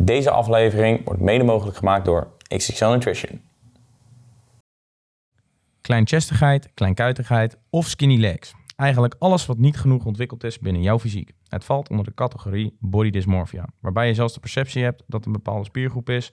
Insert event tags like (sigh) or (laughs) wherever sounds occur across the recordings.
Deze aflevering wordt mede mogelijk gemaakt door XXL Nutrition. Kleinchestigheid, kleinkuitigheid of skinny legs. Eigenlijk alles wat niet genoeg ontwikkeld is binnen jouw fysiek. Het valt onder de categorie body dysmorphia, waarbij je zelfs de perceptie hebt dat een bepaalde spiergroep is.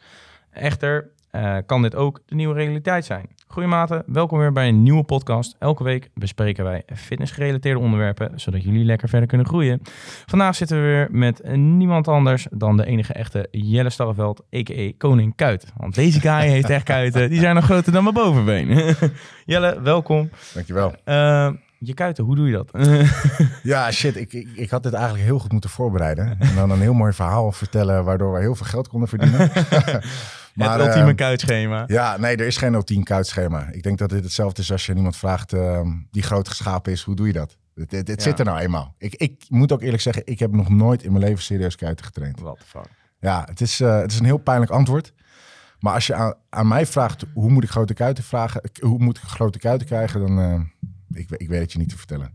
Echter eh, kan dit ook de nieuwe realiteit zijn. Goedematen, welkom weer bij een nieuwe podcast. Elke week bespreken wij fitnessgerelateerde onderwerpen, zodat jullie lekker verder kunnen groeien. Vandaag zitten we weer met niemand anders dan de enige echte Jelle Starreveld, a.k.a. Koning Kuit. Want deze guy heeft echt kuiten, die zijn nog groter dan mijn bovenbeen. (laughs) Jelle, welkom. Dankjewel. Uh, je kuiten, hoe doe je dat? (laughs) ja, shit, ik, ik, ik, had dit eigenlijk heel goed moeten voorbereiden. En dan een heel mooi verhaal vertellen waardoor we heel veel geld konden verdienen. (laughs) Maar, het ultieme uh, kuitschema. Ja, nee, er is geen ultiem kuitschema. Ik denk dat dit hetzelfde is als je iemand vraagt uh, die groot geschapen is, hoe doe je dat? Dit, dit, zit er nou eenmaal. Ik, ik moet ook eerlijk zeggen, ik heb nog nooit in mijn leven serieus kuiten getraind. What the fuck? Ja, het is, uh, het is een heel pijnlijk antwoord. Maar als je aan, aan, mij vraagt, hoe moet ik grote kuiten vragen, hoe moet ik grote kuiten krijgen, dan uh, ik, ik weet het je niet te vertellen.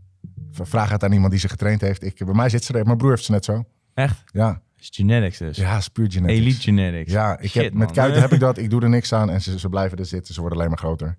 Vraag het aan iemand die ze getraind heeft. Ik, bij mij zit ze er, mijn broer heeft ze net zo. Echt? Ja. Is genetics dus. Ja, is puur genetics. Elite genetics. Ja, ik Shit, heb, met man. kuiten (laughs) heb ik dat. Ik doe er niks aan en ze, ze blijven er zitten. Ze worden alleen maar groter.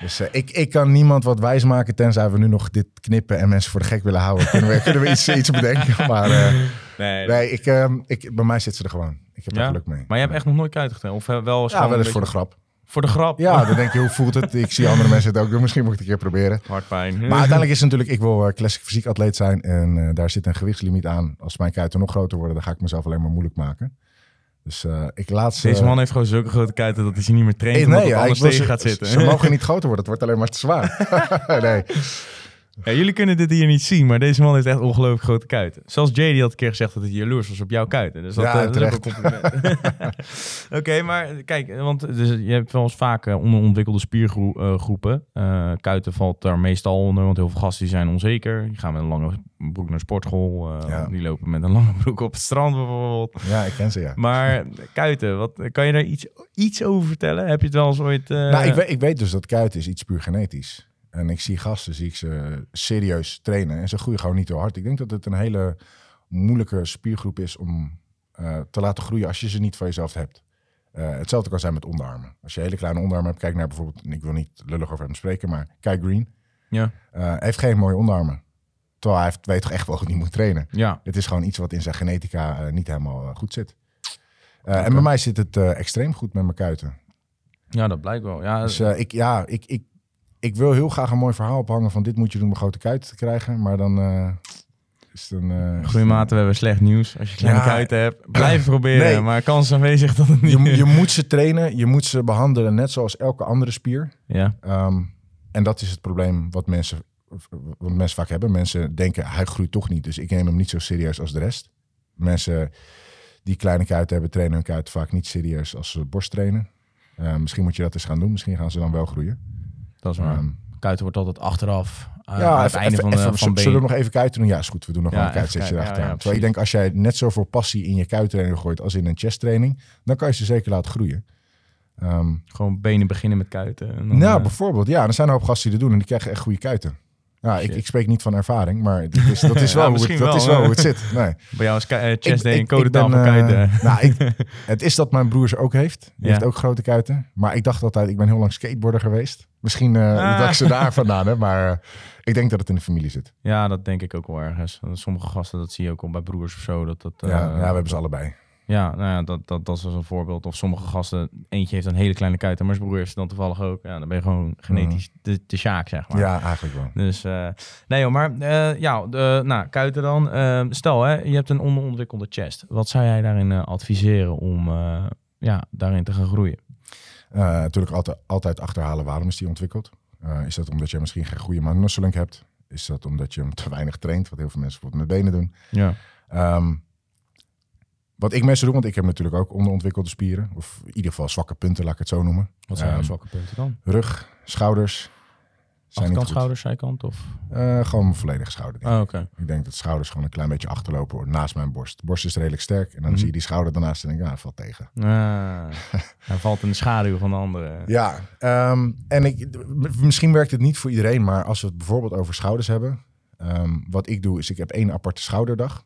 Dus uh, ik, ik kan niemand wat wijs maken tenzij we nu nog dit knippen en mensen voor de gek willen houden. Kunnen we, kunnen we iets, (laughs) iets bedenken. Maar uh, nee, nee ik, uh, ik, bij mij zit ze er gewoon. Ik heb ja? er geluk mee. Maar je hebt echt nog nooit kuiten getraind? Of wel eens Ja, wel eens voor de grap. Voor de grap? Ja, dan denk je, hoe voelt het? Ik zie andere mensen het ook doen. Misschien moet ik het een keer proberen. Hartpijn. Maar uiteindelijk is het natuurlijk, ik wil classic fysiek atleet zijn. En uh, daar zit een gewichtslimiet aan. Als mijn kuiten nog groter worden, dan ga ik mezelf alleen maar moeilijk maken. Dus uh, ik laat ze... Deze man heeft gewoon zulke grote kuiten dat hij ze niet meer traint. Hey, nee, ja, anders tegen gaat zitten. Ze mogen (laughs) niet groter worden, het wordt alleen maar te zwaar. (laughs) nee. Ja, jullie kunnen dit hier niet zien, maar deze man heeft echt ongelooflijk grote kuiten. Zelfs die had een keer gezegd dat hij jaloers was op jouw kuiten. Dus dat, ja, uh, dat is een compliment. (laughs) Oké, okay, maar kijk, want dus, je hebt wel eens vaak uh, onderontwikkelde spiergroepen. Uh, kuiten valt daar meestal onder, want heel veel gasten die zijn onzeker. Die gaan met een lange broek naar sportschool. Ja. Die lopen met een lange (laughs) broek op het strand bijvoorbeeld. Ja, ik ken ze, ja. Maar kuiten, wat, kan je daar iets, iets over vertellen? Heb je het wel eens ooit... Nou, ik weet, ik weet dus dat kuiten is iets puur genetisch. En ik zie gasten, zie ik ze serieus trainen. En ze groeien gewoon niet heel hard. Ik denk dat het een hele moeilijke spiergroep is om uh, te laten groeien als je ze niet van jezelf hebt. Uh, hetzelfde kan zijn met onderarmen. Als je hele kleine onderarmen hebt, kijk naar bijvoorbeeld, ik wil niet lullig over hem spreken, maar Kai Green. Ja. Uh, heeft geen mooie onderarmen. Terwijl hij heeft, weet toch echt wel dat hij moet trainen. Ja. Het is gewoon iets wat in zijn genetica niet helemaal goed zit. Okay. En bij mij zit het extreem goed met mijn kuiten. Ja, dat blijkt wel. Ja, dus ik, ja, ik, ik, ik wil heel graag een mooi verhaal ophangen van dit moet je doen om een grote kuit te krijgen. Maar dan uh, is het een... Uh, Goeie we hebben slecht nieuws. Als je kleine ja, kuiten hebt, (clears throat) blijf proberen. Nee. Maar kans aanwezig dat het niet... Je, je, moet ze trainen, je moet ze behandelen net zoals elke andere spier. Ja. Um, en dat is het probleem wat mensen, wat mensen vaak hebben. Mensen denken, hij groeit toch niet, dus ik neem hem niet zo serieus als de rest. Mensen die kleine kuiten hebben, trainen hun kuiten vaak niet serieus als ze borst trainen. Uh, misschien moet je dat eens gaan doen. Misschien gaan ze dan wel groeien. Dat is waar. Um, kuiten wordt altijd achteraf. Uh, ja, aan het even, einde van, even, van Zullen we nog even kuiten doen? Ja, is goed. We doen nog Ja, wel een kuitsetje erachteraan. Ja, ja, Terwijl ik denk, als jij net zoveel passie in je kuittraining gooit als in een chesttraining, dan kan je ze zeker laten groeien. Um, Gewoon benen beginnen met kuiten. En dan, nou, eh, bijvoorbeeld. Ja, er zijn een hoop gasten die dat doen en die krijgen echt goede kuiten. Ja, ik, ik spreek niet van ervaring, maar dat is, dat is, (laughs) Ja, wel, hoe het, dat wel, is wel hoe het zit. Nee. (laughs) bij jou is uh, chest day ik- een code ben, van eh, (laughs) nou, ik, het is dat mijn broer ze ook heeft. Die Ja. heeft ook grote kuiten. Maar ik dacht altijd, ik ben heel lang skateboarder geweest. Misschien eh Ah. dat ik ze daar vandaan heb, maar eh, ik denk dat het in de familie zit. Ja, dat denk ik ook wel ergens. Sommige gasten, dat zie je ook al bij broers of zo. Dat, dat, eh, ja, ja, we hebben ze allebei. Ja, nou ja, dat, dat, dat is dus een voorbeeld. Of sommige gasten, eentje heeft een hele kleine kuit, maar zijn broer ze dan toevallig ook. Ja, dan ben je gewoon genetisch de, de sjaak, zeg maar. Mm. Ja, eigenlijk wel. Dus, eh, nee joh, maar eh, ja, de, nou, kuiten dan. Eh, stel, hè, je hebt een onderontwikkelde chest. Wat zou jij daarin eh, adviseren om ja, daarin te gaan groeien? Natuurlijk altijd, altijd achterhalen waarom is die ontwikkeld. Is dat omdat je misschien geen goede muscle hebt? Is dat omdat je hem te weinig traint? Wat heel veel mensen bijvoorbeeld met benen doen. Ja. Ehm, wat ik mensen doe, want ik heb natuurlijk ook onderontwikkelde spieren. Of in ieder geval zwakke punten, laat ik het zo noemen. Wat zijn jouw zwakke punten dan? Rug, schouders. Zijn Achterkant, schouders, zijkant? Of? Eh, gewoon mijn volledige schouder. denk ik. Oh, oké. Ik denk dat schouders gewoon een klein beetje achterlopen naast mijn borst. De borst is redelijk sterk. En dan Mhm. zie je die schouder daarnaast en denk ik, ja, valt tegen. Ah, (laughs) hij valt in de schaduw van de andere. Ja, ehm, en ik, misschien werkt het niet voor iedereen, maar als we het bijvoorbeeld over schouders hebben. ehm, wat ik doe, is ik heb één aparte schouderdag.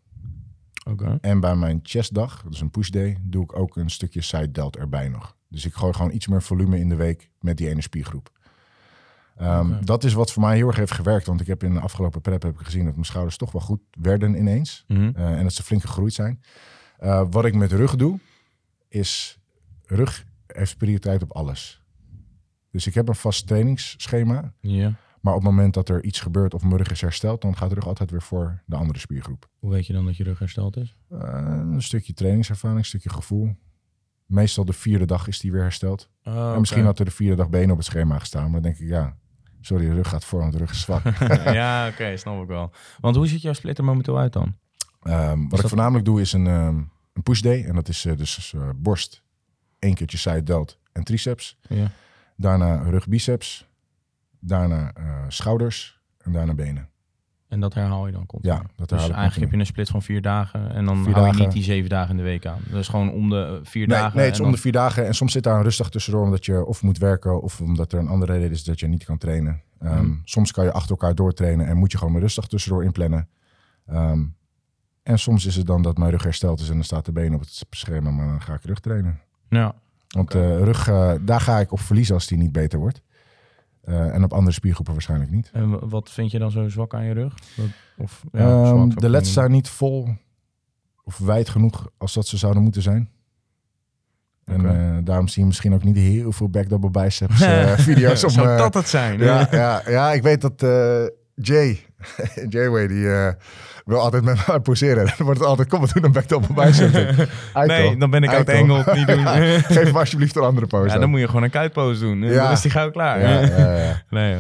En bij mijn chestdag, dus een push day, doe ik ook een stukje side delt erbij nog. Dus ik gooi gewoon iets meer volume in de week met die ene spiergroep. Oké. Dat is wat voor mij heel erg heeft gewerkt. Want ik heb in de afgelopen prep heb ik gezien dat mijn schouders toch wel goed werden ineens. Mhm. Eh, en dat ze flink gegroeid zijn. Eh, wat ik met rug doe, is rug heeft prioriteit op alles. Dus ik heb een vast trainingsschema. Ja. Maar op het moment dat er iets gebeurt of mijn rug is hersteld, dan gaat de rug altijd weer voor de andere spiergroep. Hoe weet je dan dat je rug hersteld is? Eh, een stukje trainingservaring, een stukje gevoel. Meestal de vierde dag is die weer hersteld. Oh, En misschien had er de vierde dag benen op het schema gestaan. Maar dan denk ik, ja, sorry, de rug gaat voor, want de rug is zwak. (laughs) ja, oké, snap ik wel. Want hoe ziet jouw splitter momenteel uit dan? Ehm, wat ik voornamelijk doe is een, ehm, een push day. En dat is eh, dus eh, borst, één keertje side delt en triceps. Ja. Daarna rug biceps. Daarna eh, schouders. En daarna benen. En dat herhaal je dan continu? Ja, dat Dus eigenlijk heb je een split van vier dagen en dan Vier hou je dagen. niet die zeven dagen in de week aan. Dus gewoon om de eh, vier Nee, dagen. nee, het is om dan- de vier dagen. En soms zit daar een rustdag tussendoor omdat je of moet werken of omdat er een andere reden is dat je niet kan trainen. Ehm, Mhm. Soms kan je achter elkaar doortrainen en moet je gewoon een rustdag tussendoor inplannen. Ehm, en soms is het dan dat mijn rug hersteld is en dan staat de been op het schema, maar dan ga ik rug trainen. Ja, Want Oké. eh, rug, daar ga ik op verliezen als die niet beter wordt. Eh, en op andere spiergroepen waarschijnlijk niet. en wa- wat vind je dan zo zwak aan je rug? Dat, of, ja, Ehm, zwak, de leds zijn niet vol of wijd genoeg als dat ze zouden moeten zijn. En eh, daarom zie je misschien ook niet heel veel back double biceps eh, (laughs) video's. Zou dat het zijn? ja, ja, ja, ik weet dat Jay, (laughs) Jayway, die eh, wil altijd met mij (laughs) poseren. Dan wordt het altijd, kom maar doen double (laughs) bicep. Eikel. Nee, dan ben ik uit engel. Niet doen. Geef me alsjeblieft een andere pose. Ja, dan moet je gewoon een kuitpose doen. Ja. Dan is die gauw klaar. ja, ja. Nee.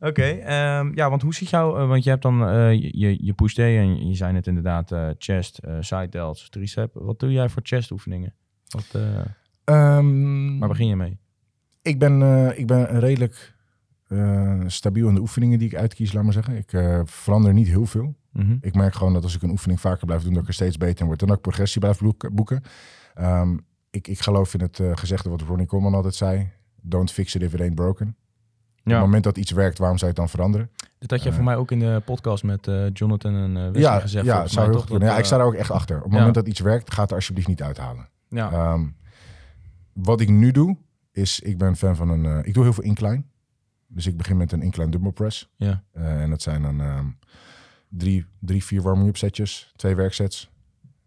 Oké, ehm, ja, want hoe ziet jou, eh, want je hebt dan eh, je, je push day en je zei het inderdaad, chest, side delts, tricep. Wat doe jij voor chest oefeningen? Wat, eh, Ehm, waar begin je mee? Ik ben, ik ben redelijk eh, stabiel in de oefeningen die ik uitkies, laat maar zeggen. Ik eh, verander niet heel veel. Mhm. Ik merk gewoon dat als ik een oefening vaker blijf doen, dat ik er steeds beter in word. En dat ik progressie blijf boeken-. Ehm, ik, ik geloof in het eh, gezegde wat Ronnie Coleman altijd zei. Don't fix it if it ain't broken. Op Ja, het moment dat iets werkt, waarom zou je het dan veranderen? dit had je voor mij ook in de podcast met Jonathan en eh Wesley ja, gezegd. ja, zou toch? Dat, Ja, ik sta daar ook echt achter. Op het ja. moment dat iets werkt, ga het er alsjeblieft niet uithalen. Ja, Ehm, wat ik nu doe, is ik ben fan van een... ik doe heel veel incline. Dus ik begin met een incline dumbbell press. ja. Eh, en dat zijn dan ehm, drie, drie, vier warming-up setjes, twee werksets.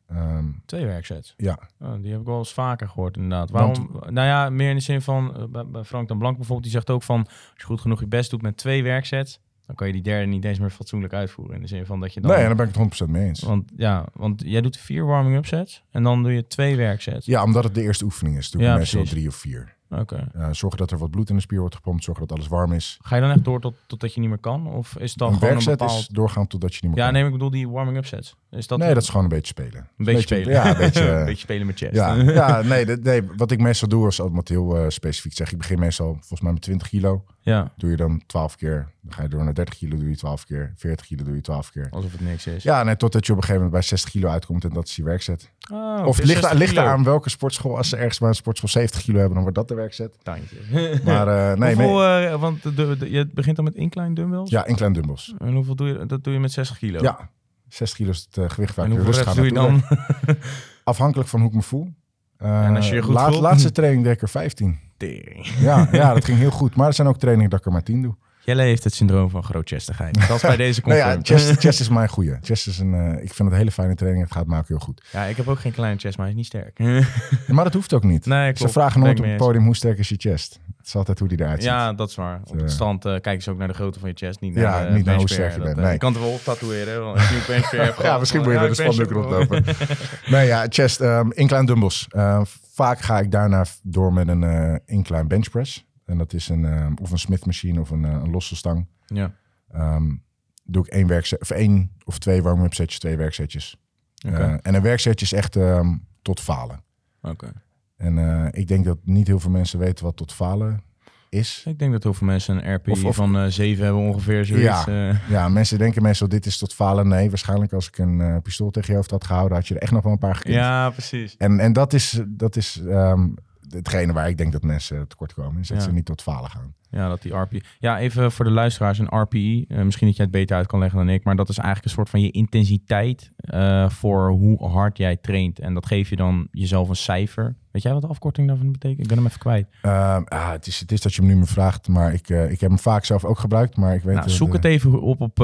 Ehm, twee werksets. ja, Oh, die heb ik wel eens vaker gehoord, inderdaad. Want- Waarom? Nou ja, meer in de zin van, eh, bij, Frank dan Blank bijvoorbeeld, die zegt ook van, als je goed genoeg je best doet met twee werksets, dan kan je die derde niet eens meer fatsoenlijk uitvoeren. In de zin van dat je dan... nee, daar ben ik het 100% mee eens. Want ja, want jij doet vier warming-up sets en dan doe je twee werksets. Ja, omdat het de eerste oefening is, doe Ja, meestal drie of vier. Oké. Zorgen dat er wat bloed in de spier wordt gepompt, zorgen dat alles warm is. Ga je dan echt door tot, totdat je niet meer kan? Of is dan een gewoon een werkset bepaald... is doorgaan totdat je niet meer Ja, kan. nee, ik bedoel die warming-up sets. Is dat nee, dat is gewoon een beetje spelen. een beetje spelen? Ja, een beetje... (laughs) een beetje spelen met chest. Ja, ja nee, nee, wat ik meestal doe is altijd heel eh, specifiek zeg. Ik begin meestal volgens mij met 20 kilo. Ja, Doe je dan 12 keer. Dan ga je door naar 30 kilo, doe je 12 keer. 40 kilo doe je 12 keer. alsof het niks is. Ja, nee, totdat je op een gegeven moment bij 60 kilo uitkomt en dat is je werkzet. Oh, of het ligt, 60 ligt kilo. aan welke sportschool. Als ze ergens bij een sportschool 70 kilo hebben, dan wordt dat de werkzet. Tandje. (laughs) Maar eh, nee, hoeveel, nee. eh, want de, de- je begint dan met incline dumbbells? Ja, incline dumbbells. En hoeveel doe je? Dat doe je met 60 kilo? Ja, 60 kilo is het eh, gewicht waar En ik hoeveel aan doe je dan? (laughs) Afhankelijk van hoe ik me voel. Eh, En als je je goed laat- voelt? Laatste training deed ik er 15. Tering. (laughs) Ja, ja, dat ging heel goed. Maar er zijn ook trainingen dat ik er maar 10 doe. Jelle heeft het syndroom van grootchestigheid. Dat is bij (laughs) deze Nou ja, confirmed. chest, (laughs) chest is mijn goeie. Chest is een, eh, ik vind het een hele fijne training. Het gaat me ook heel goed. Ja, ik heb ook geen kleine chest, maar hij is niet sterk. Maar dat hoeft ook niet. nee, Ze vragen nooit op het podium hoe sterk is je chest. Het is altijd hoe die eruit ziet. Ja, dat is waar. Op eh, het strand eh, kijken ze ook naar de grootte van je chest, niet Ja, naar, de niet naar hoe sterk je bent, nee. Je kan het wel op tatoeëren, want je hebt. Ja, misschien moet je ja, met een spandoek rondlopen. nee, ja, chest, ehm incline dumbbells. Vaak ga ik daarna door met een eh, incline bench press. En dat is een, eh, of een Smith machine of een, eh, een losse stang. Ja, Ehm, doe ik één, werkzet, of één of twee warm-up setjes, twee werksetjes. oké. Eh, en een werksetje is echt ehm, tot falen. Oké. En ik denk dat niet heel veel mensen weten wat tot falen is. Ik denk dat heel veel mensen een RPI Of- of- van eh 7 hebben ongeveer zoiets. Ja. eh. Ja, mensen denken meestal dit is tot falen. Nee, waarschijnlijk als ik een eh, pistool tegen je hoofd had gehouden, had je er echt nog wel een paar gekend. ja, precies. En, en dat is, dat is ehm, hetgene waar ik denk dat mensen tekort komen. Is dat Ja. ze niet tot falen gaan. Ja, dat die RPE. Ja, even voor de luisteraars, een RPE. eh, misschien dat jij het beter uit kan leggen dan ik, maar dat is eigenlijk een soort van je intensiteit eh, voor hoe hard jij traint. En dat geef je dan jezelf een cijfer. Weet jij wat de afkorting daarvan betekent? Ik ben hem even kwijt. Ehm, ja, het, is, het is dat je me nu me vraagt, maar ik, eh, ik heb hem vaak zelf ook gebruikt. Maar ik weet Nou, zoek het even op op,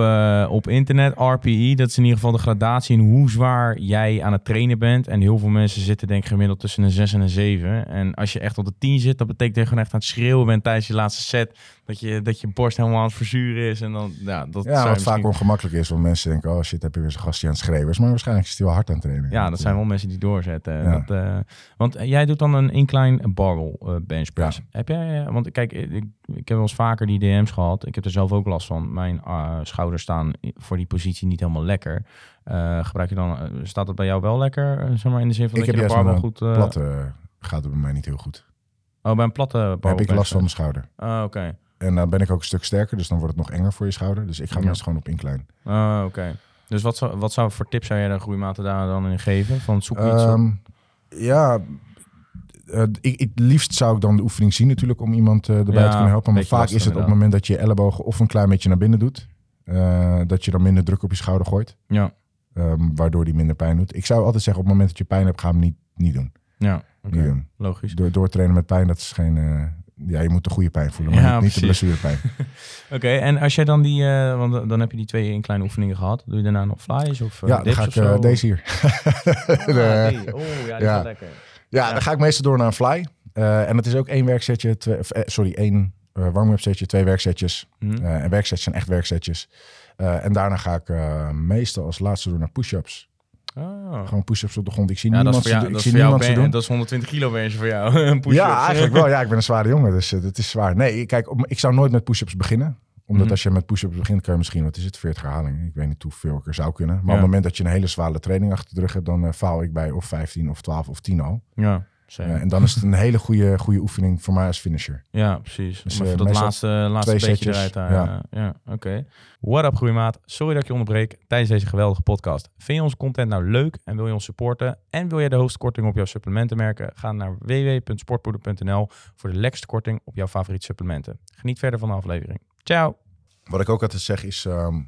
op internet. RPE, dat is in ieder geval de gradatie in hoe zwaar jij aan het trainen bent. En heel veel mensen zitten denk ik gemiddeld tussen een 6 en een 7. En als je echt op de 10 zit, dat betekent dat je gewoon echt aan het schreeuwen bent tijdens je laatste set. Dat je, dat je borst helemaal aan het verzuren is. En dan, ja, dat Ja, wat vaak ongemakkelijk is, want mensen denken, oh shit, heb je weer zo'n gastje aan het schreeuwen. Maar waarschijnlijk is hij wel hard aan het trainen. Ja, dat zijn wel mensen die doorzetten. Ja. Dat, eh, want eh, jij doet dan een incline barbell eh, bench press. Ja. Heb jij, eh, want kijk, ik, ik heb wel eens vaker die DM's gehad. Ik heb er zelf ook last van. Mijn eh, schouders staan voor die positie niet helemaal lekker. Eh, gebruik je dan, eh, staat het bij jou wel lekker? eh, zeg maar in de zin van Ik dat heb je de een goed... eh, Platte eh, gaat het bij mij niet heel goed. Oh, bij een platte heb ik last van mijn schouder. Ah, oké. En dan ben ik ook een stuk sterker, dus dan wordt het nog enger voor je schouder. Dus ik ga Ja. meestal gewoon op incline. Ah, oké. Dus wat zou, wat zou voor tips zou jij de groeimaten daar dan in geven? Van zoek iets Ehm, ja, eh, ik, het liefst zou ik dan de oefening zien natuurlijk om iemand eh, erbij Ja, te kunnen helpen. Maar vaak is het op het moment dat je je ellebogen of een klein beetje naar binnen doet. eh, dat je dan minder druk op je schouder gooit. Ja, ehm, waardoor die minder pijn doet. Ik zou altijd zeggen, op het moment dat je pijn hebt, ga hem niet, niet doen. ja. Oké, Niet doen. Logisch. Door, doortrainen met pijn, dat is geen... eh, ja, je moet de goede pijn voelen, maar Ja, niet, niet de blessurepijn. (laughs) Oké, en als jij dan die, eh, want dan heb je die twee in kleine oefeningen gehad. Doe je daarna nog flies of eh, ja, dan ga ik zo? deze hier. (laughs) Oh, ja, die Ja. lekker. Ja, dan ga ik meestal door naar een fly. En het is ook één werksetje, twee, sorry, één warm-up setje, twee werksetjes. Hm. Eh, en werksetjes zijn echt werksetjes. En daarna ga ik meestal als laatste door naar push-ups. Ah. Gewoon push-ups op de grond. Ik zie Ja, niemand jou, doen- dat ik is zie niemand ben- doen. dat is 120 kilo bench voor jou. (laughs) Ja, eigenlijk wel. Ja, ik ben een zware jongen, dus uh, het is zwaar. Nee, kijk, op- ik zou nooit met push-ups beginnen. Omdat Mhm. als je met push-ups begint, kan je misschien, wat is het, 40 herhalingen. Ik weet niet hoeveel ik er zou kunnen. Maar Ja. op het moment dat je een hele zware training achter de rug hebt, dan eh, faal ik bij of 15 of 12 of 10 al. Ja, zeker. Eh, en dan is het een hele goede, goede oefening voor mij als finisher. Ja, precies. Dus, eh, dat laatste, laatste beetje setjes, eruit halen. Ja, oké. What up, groeimaat? Sorry dat ik je onderbreek tijdens deze geweldige podcast. Vind je onze content nou leuk en wil je ons supporten? En wil je de hoogste korting op jouw supplementen merken? Ga naar www.sportpoeder.nl voor de lekkerste korting op jouw favoriete supplementen. Geniet verder van de aflevering. Ciao! Wat ik ook altijd zeg is, ehm,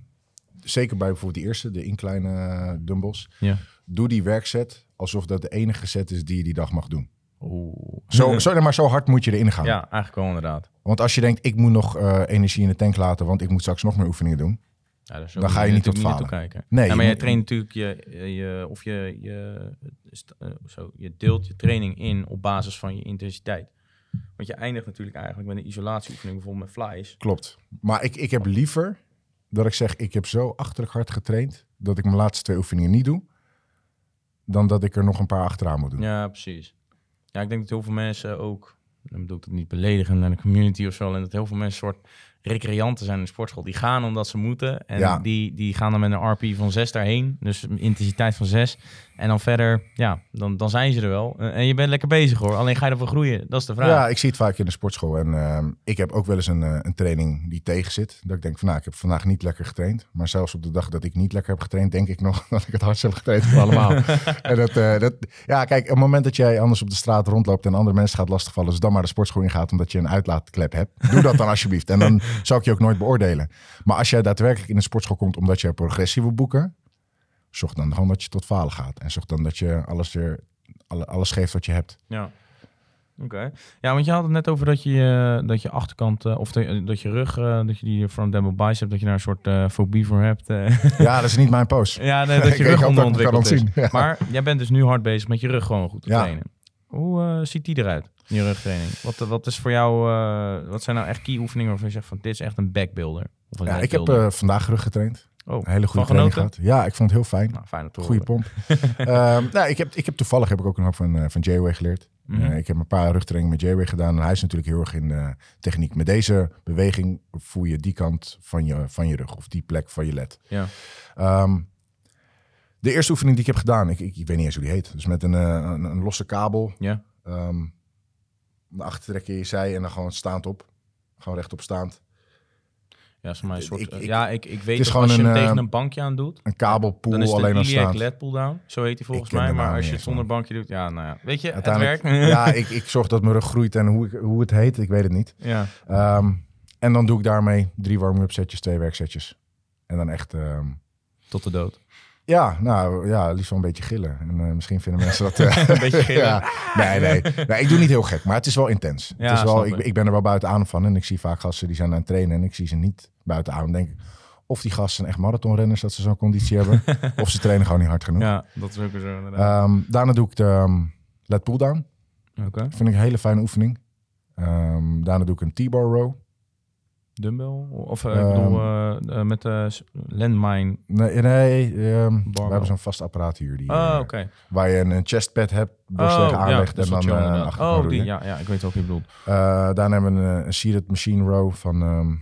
zeker bij bijvoorbeeld die eerste, de incline eh, dumbbells. Ja. Doe die werkset alsof dat de enige set is die je die dag mag doen. Oeh. Zo, (laughs) zo, maar zo hard moet je erin gaan. Ja, eigenlijk wel inderdaad. Want als je denkt, ik moet nog eh, energie in de tank laten, want ik moet straks nog meer oefeningen doen. Ja, dus Dan ga je niet tot naartoe kijken. Nee, ja, maar je traint natuurlijk je, je of je, je, eh, zo, je deelt je training in op basis van je intensiteit. Want je eindigt natuurlijk eigenlijk met een isolatieoefening, bijvoorbeeld met flies. Klopt. Maar ik, ik heb liever dat ik zeg, ik heb zo achterlijk hard getraind, dat ik mijn laatste twee oefeningen niet doe, dan dat ik er nog een paar achteraan moet doen. Ja, precies. Ja, ik denk dat heel veel mensen ook, dan bedoel ik het niet beledigen naar de community of zo, en dat heel veel mensen soort recreanten zijn in de sportschool. Die gaan omdat ze moeten en Ja. die, die gaan dan met een RP van 6 daarheen, dus een intensiteit van 6. En dan verder, ja, dan, dan zijn ze er wel. En en je bent lekker bezig hoor, alleen ga je ervoor groeien? Dat is de vraag. Ja, ik zie het vaak in de sportschool. En ehm, ik heb ook wel eens een, eh, een training die tegen zit. Dat ik denk van, nou, ik heb vandaag niet lekker getraind. Maar zelfs op de dag dat ik niet lekker heb getraind, denk ik nog (laughs) dat ik het hardst heb getraind van allemaal. (laughs) en dat, eh, dat, ja, kijk, op het moment dat jij anders op de straat rondloopt en andere mensen gaat lastigvallen, dus dan maar de sportschool ingaat omdat je een uitlaatklep hebt. Doe dat dan alsjeblieft. En dan zou ik je ook nooit beoordelen. Maar als jij daadwerkelijk in de sportschool komt omdat je progressie wil boeken, zorg dan gewoon dat je tot falen gaat. En zorg dan dat je alles, weer, alle- alles geeft wat je hebt. Ja. Oké. Ja, want je had het net over dat je, eh, dat je achterkant, eh, of de- dat je rug, eh, dat je die front double bicep, dat je daar een soort eh, fobie voor hebt. eh. (laughs) Ja, dat is niet mijn post. ja, nee, dat (laughs) je rug onderontwikkeld is. Ja. Maar jij bent dus nu hard bezig met je rug gewoon goed te Ja. trainen. Hoe eh, ziet die eruit, je rugtraining? Wat, wat is voor jou, eh, wat zijn nou echt key oefeningen waarvan je zegt van dit is echt een backbuilder? Of een Ja, ik heb eh, vandaag rug getraind. oh, Een hele goede training genoten? gehad. Ja, ik vond het heel fijn. Nou, fijn Goede pomp. (laughs) Ehm, nou, ik, heb, ik heb toevallig heb ik ook een hoop van, eh, van J-Way geleerd. Mhm. Eh, ik heb een paar rugtrainingen met J-Way gedaan. En hij is natuurlijk heel erg in eh, techniek. Met deze beweging voel je die kant van je, van je rug. Of die plek van je led. Ja. Ehm, de eerste oefening die ik heb gedaan, ik, ik, ik weet niet eens hoe die heet. Dus met een, eh, een, een losse kabel. Ja. ehm naar achter trekken in je zij en dan gewoon staand op. Gewoon rechtop staand. Ja, is voor mij een soort, Ik- ik- ja, ik, ik weet is dat gewoon als je een, hem tegen eh, een bankje aan doet, Een kabelpool dan is het alleen een al iliac staand. led pull down. Zo heet hij volgens mij. Maar als je het zonder bankje doet, ja, nou ja. Weet je, het werkt. (laughs) Ja, ik, ik zorg dat mijn rug groeit en hoe, ik, hoe het heet, ik weet het niet. ja. Ehm, En dan doe ik daarmee drie warm-up setjes, twee werksetjes. En dan echt... ehm, Tot de dood. Ja, nou ja, liefst wel een beetje gillen. En eh, misschien vinden mensen dat... (laughs) eh, Een beetje gillen. (laughs) ja, nee, nee, nee. Ik doe niet heel gek, maar het is wel intens. Ja, het is wel, ik, ik. ben er wel buiten aan van. En ik zie vaak gasten die zijn aan het trainen en ik zie ze niet buiten aan. Denk ik, of die gasten zijn echt marathonrenners dat ze zo'n conditie hebben. (laughs) of ze trainen gewoon niet hard genoeg. Ja, dat is ook zo inderdaad. Ehm, daarna doe ik de um, lat pull down. Oké. Vind ik een hele fijne oefening. Ehm, daarna doe ik een T-bar row. Dumbbell? Of uh, Ehm, ik bedoel, eh, eh, met de landmine. Nee, nee ehm, we hebben zo'n vast apparaat hier. Die, Oh, eh, oké. Waar je een, een chestpad hebt, borst tegen ja, aanlegt en dan eh achter Oh, die, ja, ja, ik weet wat je bedoelt. Eh, daarna hebben we een, een seated machine row van ehm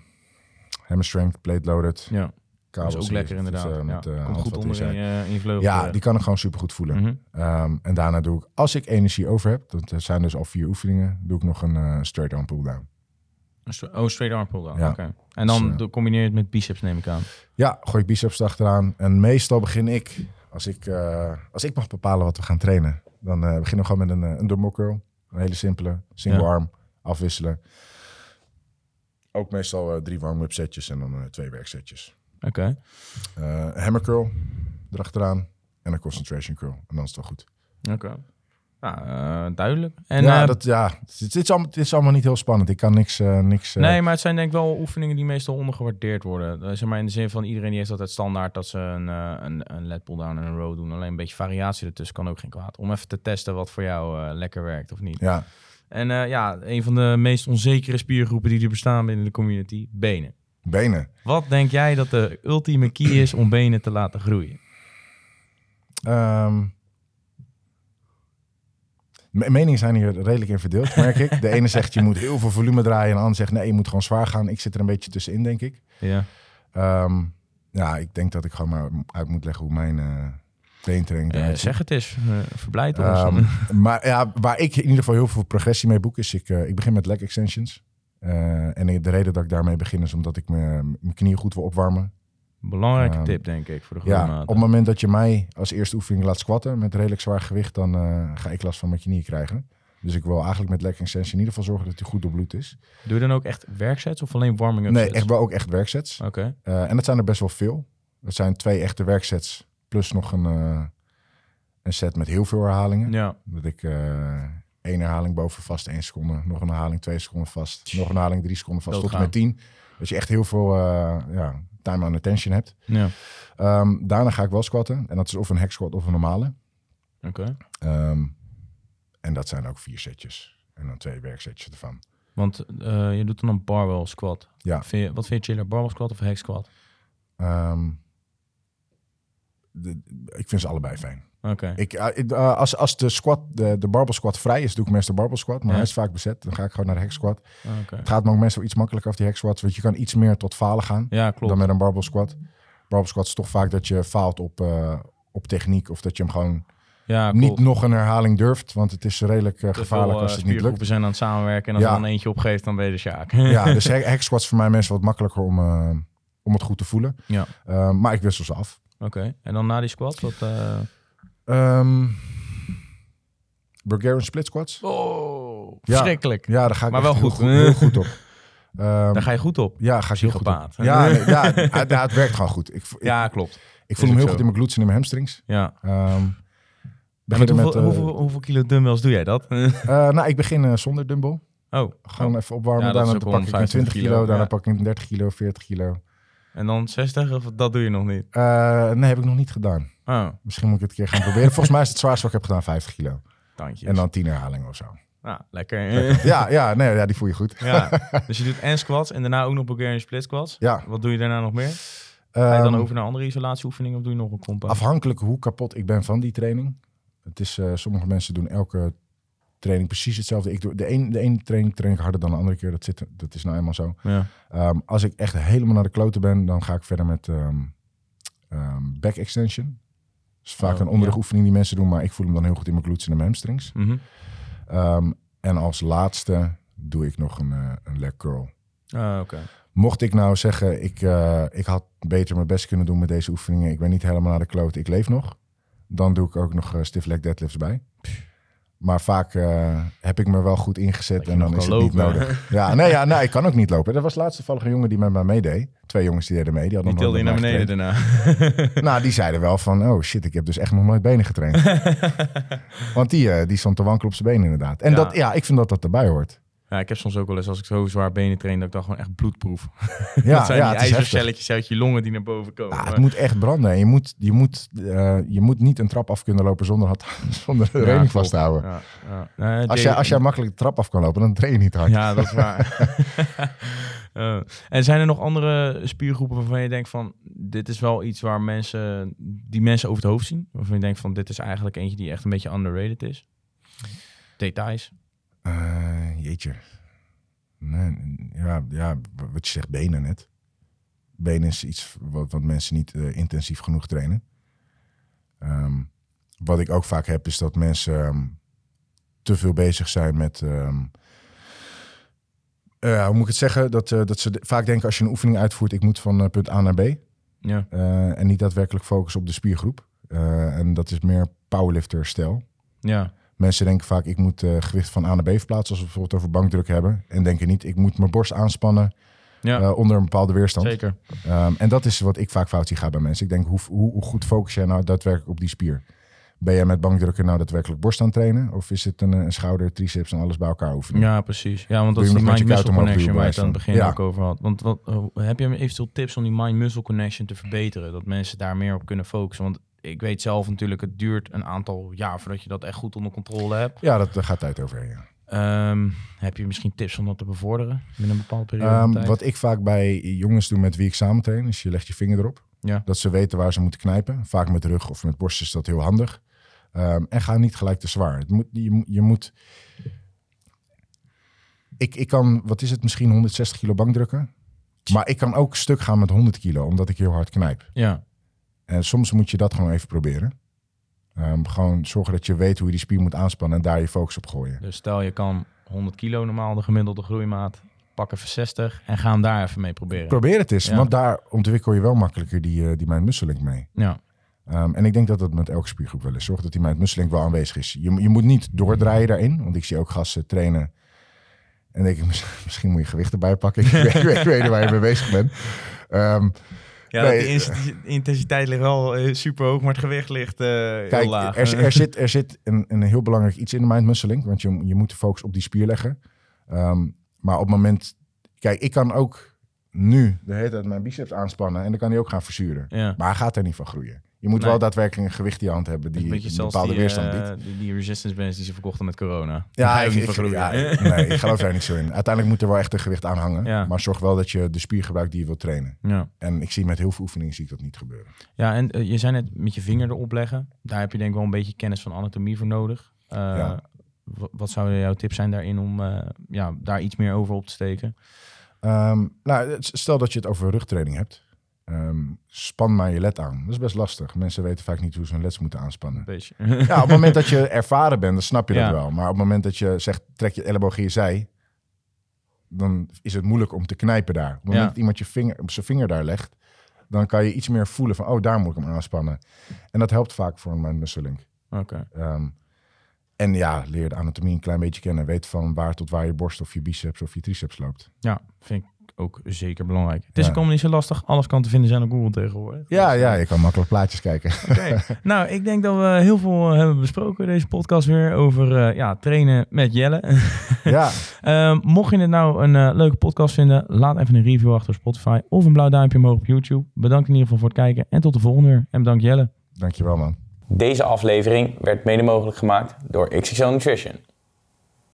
hammer strength, plate loaded. Ja, dat is ook lekker is, inderdaad. eh, ja. met, eh, Komt goed onder in in zijn. je, in je vleugel. Ja, die kan ik gewoon super goed voelen. Mhm. Ehm, en daarna doe ik, als ik energie over heb, dat zijn dus al vier oefeningen, doe ik nog een eh, straight arm pull down. Oh, straight arm pull down. Ja. En dan Dus, eh, combineer je het met biceps, neem ik aan. Ja, gooi ik biceps achteraan. En meestal begin ik, als ik, eh, als ik mag bepalen wat we gaan trainen, dan eh, beginnen we gewoon met een, een dumbbell curl. Een hele simpele, single Ja. arm, afwisselen. Ook meestal drie warm-up setjes en dan twee werksetjes. Oké. Een hammer curl erachteraan en een concentration curl. En dan is het wel goed. Oké. Nou, eh, duidelijk. En, ja, eh, dat, ja het, is allemaal, het is allemaal niet heel spannend. Ik kan niks... eh, niks Nee, maar het zijn denk ik wel oefeningen die meestal ondergewaardeerd worden. Zeg maar in de zin van iedereen die heeft altijd standaard dat ze een, een, een lat pull down en een row doen. Alleen een beetje variatie ertussen kan ook geen kwaad. Om even te testen wat voor jou lekker werkt of niet. Ja, En ja, een van de meest onzekere spiergroepen die er bestaan binnen de community, benen. benen. Wat denk jij dat de ultieme key is om benen te laten groeien? Ehm, meningen zijn hier redelijk in verdeeld, merk ik. De ene zegt je moet heel veel volume draaien. En de ander zegt nee, je moet gewoon zwaar gaan. Ik zit er een beetje tussenin, denk ik. Ja. Ehm, ja, ik denk dat ik gewoon maar uit moet leggen hoe mijn eh beentraining Eh, eruit ziet. zeg het eens. Uh, verblijd ons. Ehm, (laughs) maar ja, waar ik in ieder geval heel veel progressie mee boek, is ik, eh, ik begin met leg extensions. Eh, en de reden dat ik daarmee begin is omdat ik me- mijn knieën goed wil opwarmen. Belangrijke ehm, tip, denk ik, voor de Ja, groeimaten. op het moment dat je mij als eerste oefening laat squatten met redelijk zwaar gewicht, dan eh, ga ik last van mijn knieën krijgen. Dus ik wil eigenlijk met leg extension in ieder geval zorgen dat hij goed doorbloed is. Doe je dan ook echt werksets of alleen warming-up Nee, sets? echt wel ook echt werksets. Oké. Eh, en dat zijn er best wel veel. Dat zijn twee echte werksets plus nog een, eh, een set met heel veel herhalingen. Ja. Dat ik één herhaling boven vast, één seconde. Nog een herhaling, twee seconden vast. Nog een herhaling, drie seconden vast. Tot en met tien. Dat je echt heel veel ja, time on attention hebt. Ja. Ehm, daarna ga ik wel squatten. En dat is of een hack squat of een normale. Oké. Ehm, en dat zijn ook vier setjes. En dan twee werksetjes ervan. Want eh, je doet dan een barbell squat. Ja. Vind je, wat vind je chiller, barbell squat of hack squat? Ehm, de- ik vind ze allebei fijn. Ik, eh, eh, als, als de squat, de, de barbell squat vrij is, doe ik meestal barbell squat. Maar Ja. hij is vaak bezet. Dan ga ik gewoon naar de hack squat. Oké. Het gaat me ook meestal iets makkelijker af die hack squats. Want je kan iets meer tot falen gaan. Ja, klopt. dan met een barbell squat. Barbell squat is toch vaak dat je faalt op, eh, op techniek of dat je hem gewoon ja, niet nog een herhaling durft, want het is redelijk gevaarlijk veel, als het niet lukt. spiergroepen zijn aan het samenwerken en als Ja. er dan eentje opgeeft, dan ben je de sjaak. (laughs) Ja, dus (laughs) hack hack squats voor mij mensen wat makkelijker om, om het goed te voelen. Ja. Maar ik wissel ze af. Oké. En dan na die squat, wat... Ehm Bulgarian split squats. Oh, Ja. verschrikkelijk. Ja, daar ga ik Maar wel heel goed. heel goed op. (laughs) Ehm, Daar ga je goed op. ja, ga ik heel goed op. Ja, (laughs) nee, ja, het, ja, het werkt gewoon goed. Ik, ik, Ja, klopt. ik voel hem heel zo. goed in mijn glutes en in mijn hamstrings. Ja. Ehm met hoeveel, eh, hoeveel, hoeveel kilo dumbbells doe jij dat? eh, nou, ik begin eh, zonder dumbbell. oh, Gewoon even opwarmen. Ja, daarna pak ik een 20 kilo, kilo, daarna ja. pak ik een 30 kilo, 40 kilo. en dan 60 of dat doe je nog niet? Nee, heb ik nog niet gedaan. Oh, Misschien moet ik het een keer gaan proberen. Volgens mij is het zwaarste wat ik heb gedaan 50 kilo. tandjes. En dan 10 herhalingen of zo. Ah, lekker. Ja, ja, nee, ja die voel je goed. ja. (laughs) Dus je doet en squats en daarna ook nog Bulgarian split squats. Ja. Wat doe je daarna nog meer? Ga je dan Ehm, over naar andere isolatieoefeningen of doe je nog een compa? Afhankelijk hoe kapot ik ben van die training. Het is, eh, sommige mensen doen elke training precies hetzelfde. Ik doe, de, een, de ene training train ik harder dan de andere keer. Dat, zit, dat is nou eenmaal zo. Ja. Ehm, als ik echt helemaal naar de kloten ben, dan ga ik verder met ehm, back extension. Is vaak Oh, een onderrug ja. oefening die mensen doen, maar ik voel hem dan heel goed in mijn glutes en mijn hamstrings. Mhm. Ehm, en als laatste doe ik nog een, eh, een leg curl. Ah, oké. Mocht ik nou zeggen, ik, eh, ik had beter mijn best kunnen doen met deze oefeningen. Ik ben niet helemaal naar de kloot, ik leef nog. Dan doe ik ook nog eh, stiff leg deadlifts bij. Maar vaak eh, heb ik me wel goed ingezet en dan is het niet nodig. (laughs) Ja, nee, ja, nee, ik kan ook niet lopen. Er was laatst toevallig een jongen die met mij meedeed. Twee jongens die deden mee. Die Die tilde je naar beneden getraind. daarna. Nou, die zeiden wel van, oh shit, ik heb dus echt nog nooit benen getraind. (laughs) Want die, eh, die stond te wankelen op zijn benen inderdaad. En Ja. Dat, ja, ik vind dat dat erbij hoort. Ja, ik heb soms ook wel eens als ik zo zwaar benen train, dat ik dan gewoon echt bloedproef. (laughs) Ja, dat zijn ja, die ijzercelletjes uit je longen die naar boven komen. Ja, het moet echt branden. En je moet, je, moet, eh, je moet niet een trap af kunnen lopen zonder, het, (laughs) zonder de Ja, vast te houden. Ja, ja. Als jij, als jij makkelijk de trap af kan lopen, dan train je niet hard. Ja, dat is waar. (laughs) Eh, en zijn er nog andere spiergroepen waarvan je denkt van... dit is wel iets waar mensen... die mensen over het hoofd zien? Waarvan je denkt van dit is eigenlijk eentje die echt een beetje underrated is? Details? Jeetje. Nee, ja, ja, wat je zegt, benen net. Benen is iets wat, wat mensen niet eh, intensief genoeg trainen. Ehm, wat ik ook vaak heb, is dat mensen ehm, te veel bezig zijn met... ehm, eh, hoe moet ik het zeggen? Dat, eh, dat ze de- vaak denken als je een oefening uitvoert... ik moet van punt A naar B. Ja, en niet daadwerkelijk focussen op de spiergroep. En dat is meer powerlifter-stijl. ja, Mensen denken vaak, ik moet eh, gewicht van A naar B verplaatsen, als we bijvoorbeeld over bankdruk hebben. En denken niet, ik moet mijn borst aanspannen ja eh, onder een bepaalde weerstand. zeker. Ehm, en dat is wat ik vaak fout zie gaan bij mensen. Ik denk, hoe, hoe, hoe goed focus jij nou daadwerkelijk op die spier? Ben jij met bankdrukken nou daadwerkelijk borst aan het trainen? Of is het een, eh, een schouder, triceps en alles bij elkaar oefenen? Ja, precies. Ja, want dat is die mind-muscle connection waar je het aan het begin bij ook over had. Want wat, heb je eventueel tips om die mind-muscle connection te verbeteren? Dat mensen daar meer op kunnen focussen? Want ik weet zelf natuurlijk, het duurt een aantal jaar voordat je dat echt goed onder controle hebt. Ja, dat, daar gaat tijd overheen. Ja. Ehm, heb je misschien tips om dat te bevorderen binnen een bepaalde periode Ehm, wat ik vaak bij jongens doe met wie ik samen train, is je legt je vinger erop. Ja. Dat ze weten waar ze moeten knijpen. Vaak met rug of met borst is dat heel handig. Ehm, en ga niet gelijk te zwaar. Het moet, je, je moet... Ik, ik kan, wat is het, misschien 160 kilo bankdrukken. Maar ik kan ook stuk gaan met 100 kilo, omdat ik heel hard knijp. Ja, En soms moet je dat gewoon even proberen. Ehm, gewoon zorgen dat je weet hoe je die spier moet aanspannen en daar je focus op gooien. dus stel je kan 100 kilo normaal de gemiddelde groeimaat, pak even 60 en ga hem daar even mee proberen. Probeer het eens, Ja. want daar ontwikkel je wel makkelijker die, eh, die mind muscle link mee. ja, Ehm, en ik denk dat dat met elke spiergroep wel is. Zorg dat die mind muscle link wel aanwezig is. Je, je moet niet doordraaien daarin, want ik zie ook gasten trainen. En denk ik, mis- (laughs) misschien moet je gewicht erbij pakken. ik, weet, ik weet- ik weet niet waar je mee bezig bent. Ehm, ja Nee, die inst- intensiteit ligt wel super hoog, maar het gewicht ligt eh, heel Kijk, laag. er, er (laughs) zit, er zit een, een heel belangrijk iets in de mind muscle link. Want je, je moet de focus op die spier leggen. Ehm, maar op het moment... Kijk, ik kan ook nu de hele tijd mijn biceps aanspannen. En dan kan hij ook gaan verzuren. ja. Maar hij gaat er niet van groeien. Je moet Nee. wel daadwerkelijk een gewicht in je hand hebben... die Een bepaalde die, weerstand eh, biedt. die, die resistance bands die ze verkochten met corona. Ja, ik, ja, nee, ik geloof (laughs) daar niet zo in. Uiteindelijk moet er wel echt een gewicht aan hangen. Ja. Maar zorg wel dat je de spier gebruikt die je wilt trainen. ja. En ik zie met heel veel oefeningen zie ik dat niet gebeuren. ja, en eh, je zei net met je vinger erop leggen. Daar heb je denk ik wel een beetje kennis van anatomie voor nodig. Eh, Ja. Wat zouden jouw tips zijn daarin om eh, ja, daar iets meer over op te steken? Ehm, nou, stel dat je het over rugtraining hebt. Ehm, span maar je led aan. Dat is best lastig. Mensen weten vaak niet hoe ze hun leds moeten aanspannen. Beetje. Ja, op het moment dat je ervaren bent, dan snap je Ja. dat wel. Maar op het moment dat je zegt, trek je elleboog in je zij... dan is het moeilijk om te knijpen daar. Op het moment Ja. dat iemand je vinger, op zijn vinger daar legt... dan kan je iets meer voelen van, oh, daar moet ik hem aanspannen. En dat helpt vaak voor mijn muscle link. Oké. Ehm, en ja, leer de anatomie een klein beetje kennen. Weet van waar tot waar je borst of je biceps of je triceps loopt. Ja, vind ik ook zeker belangrijk. Het is Ja. ook allemaal niet zo lastig. Alles kan te vinden zijn op Google tegenwoordig. Ja, Dus, ja, eh, je kan makkelijk plaatjes kijken. (laughs) Oké. nou, ik denk dat we heel veel eh, hebben besproken deze podcast weer over eh, ja, trainen met Jelle. (laughs) ja, Ehm, mocht je het nou een leuke podcast vinden, laat even een review achter op Spotify of een blauw duimpje omhoog op YouTube. Bedankt in ieder geval voor het kijken en tot de volgende weer. En bedankt Jelle. dankjewel man. Deze aflevering werd mede mogelijk gemaakt door XXL Nutrition.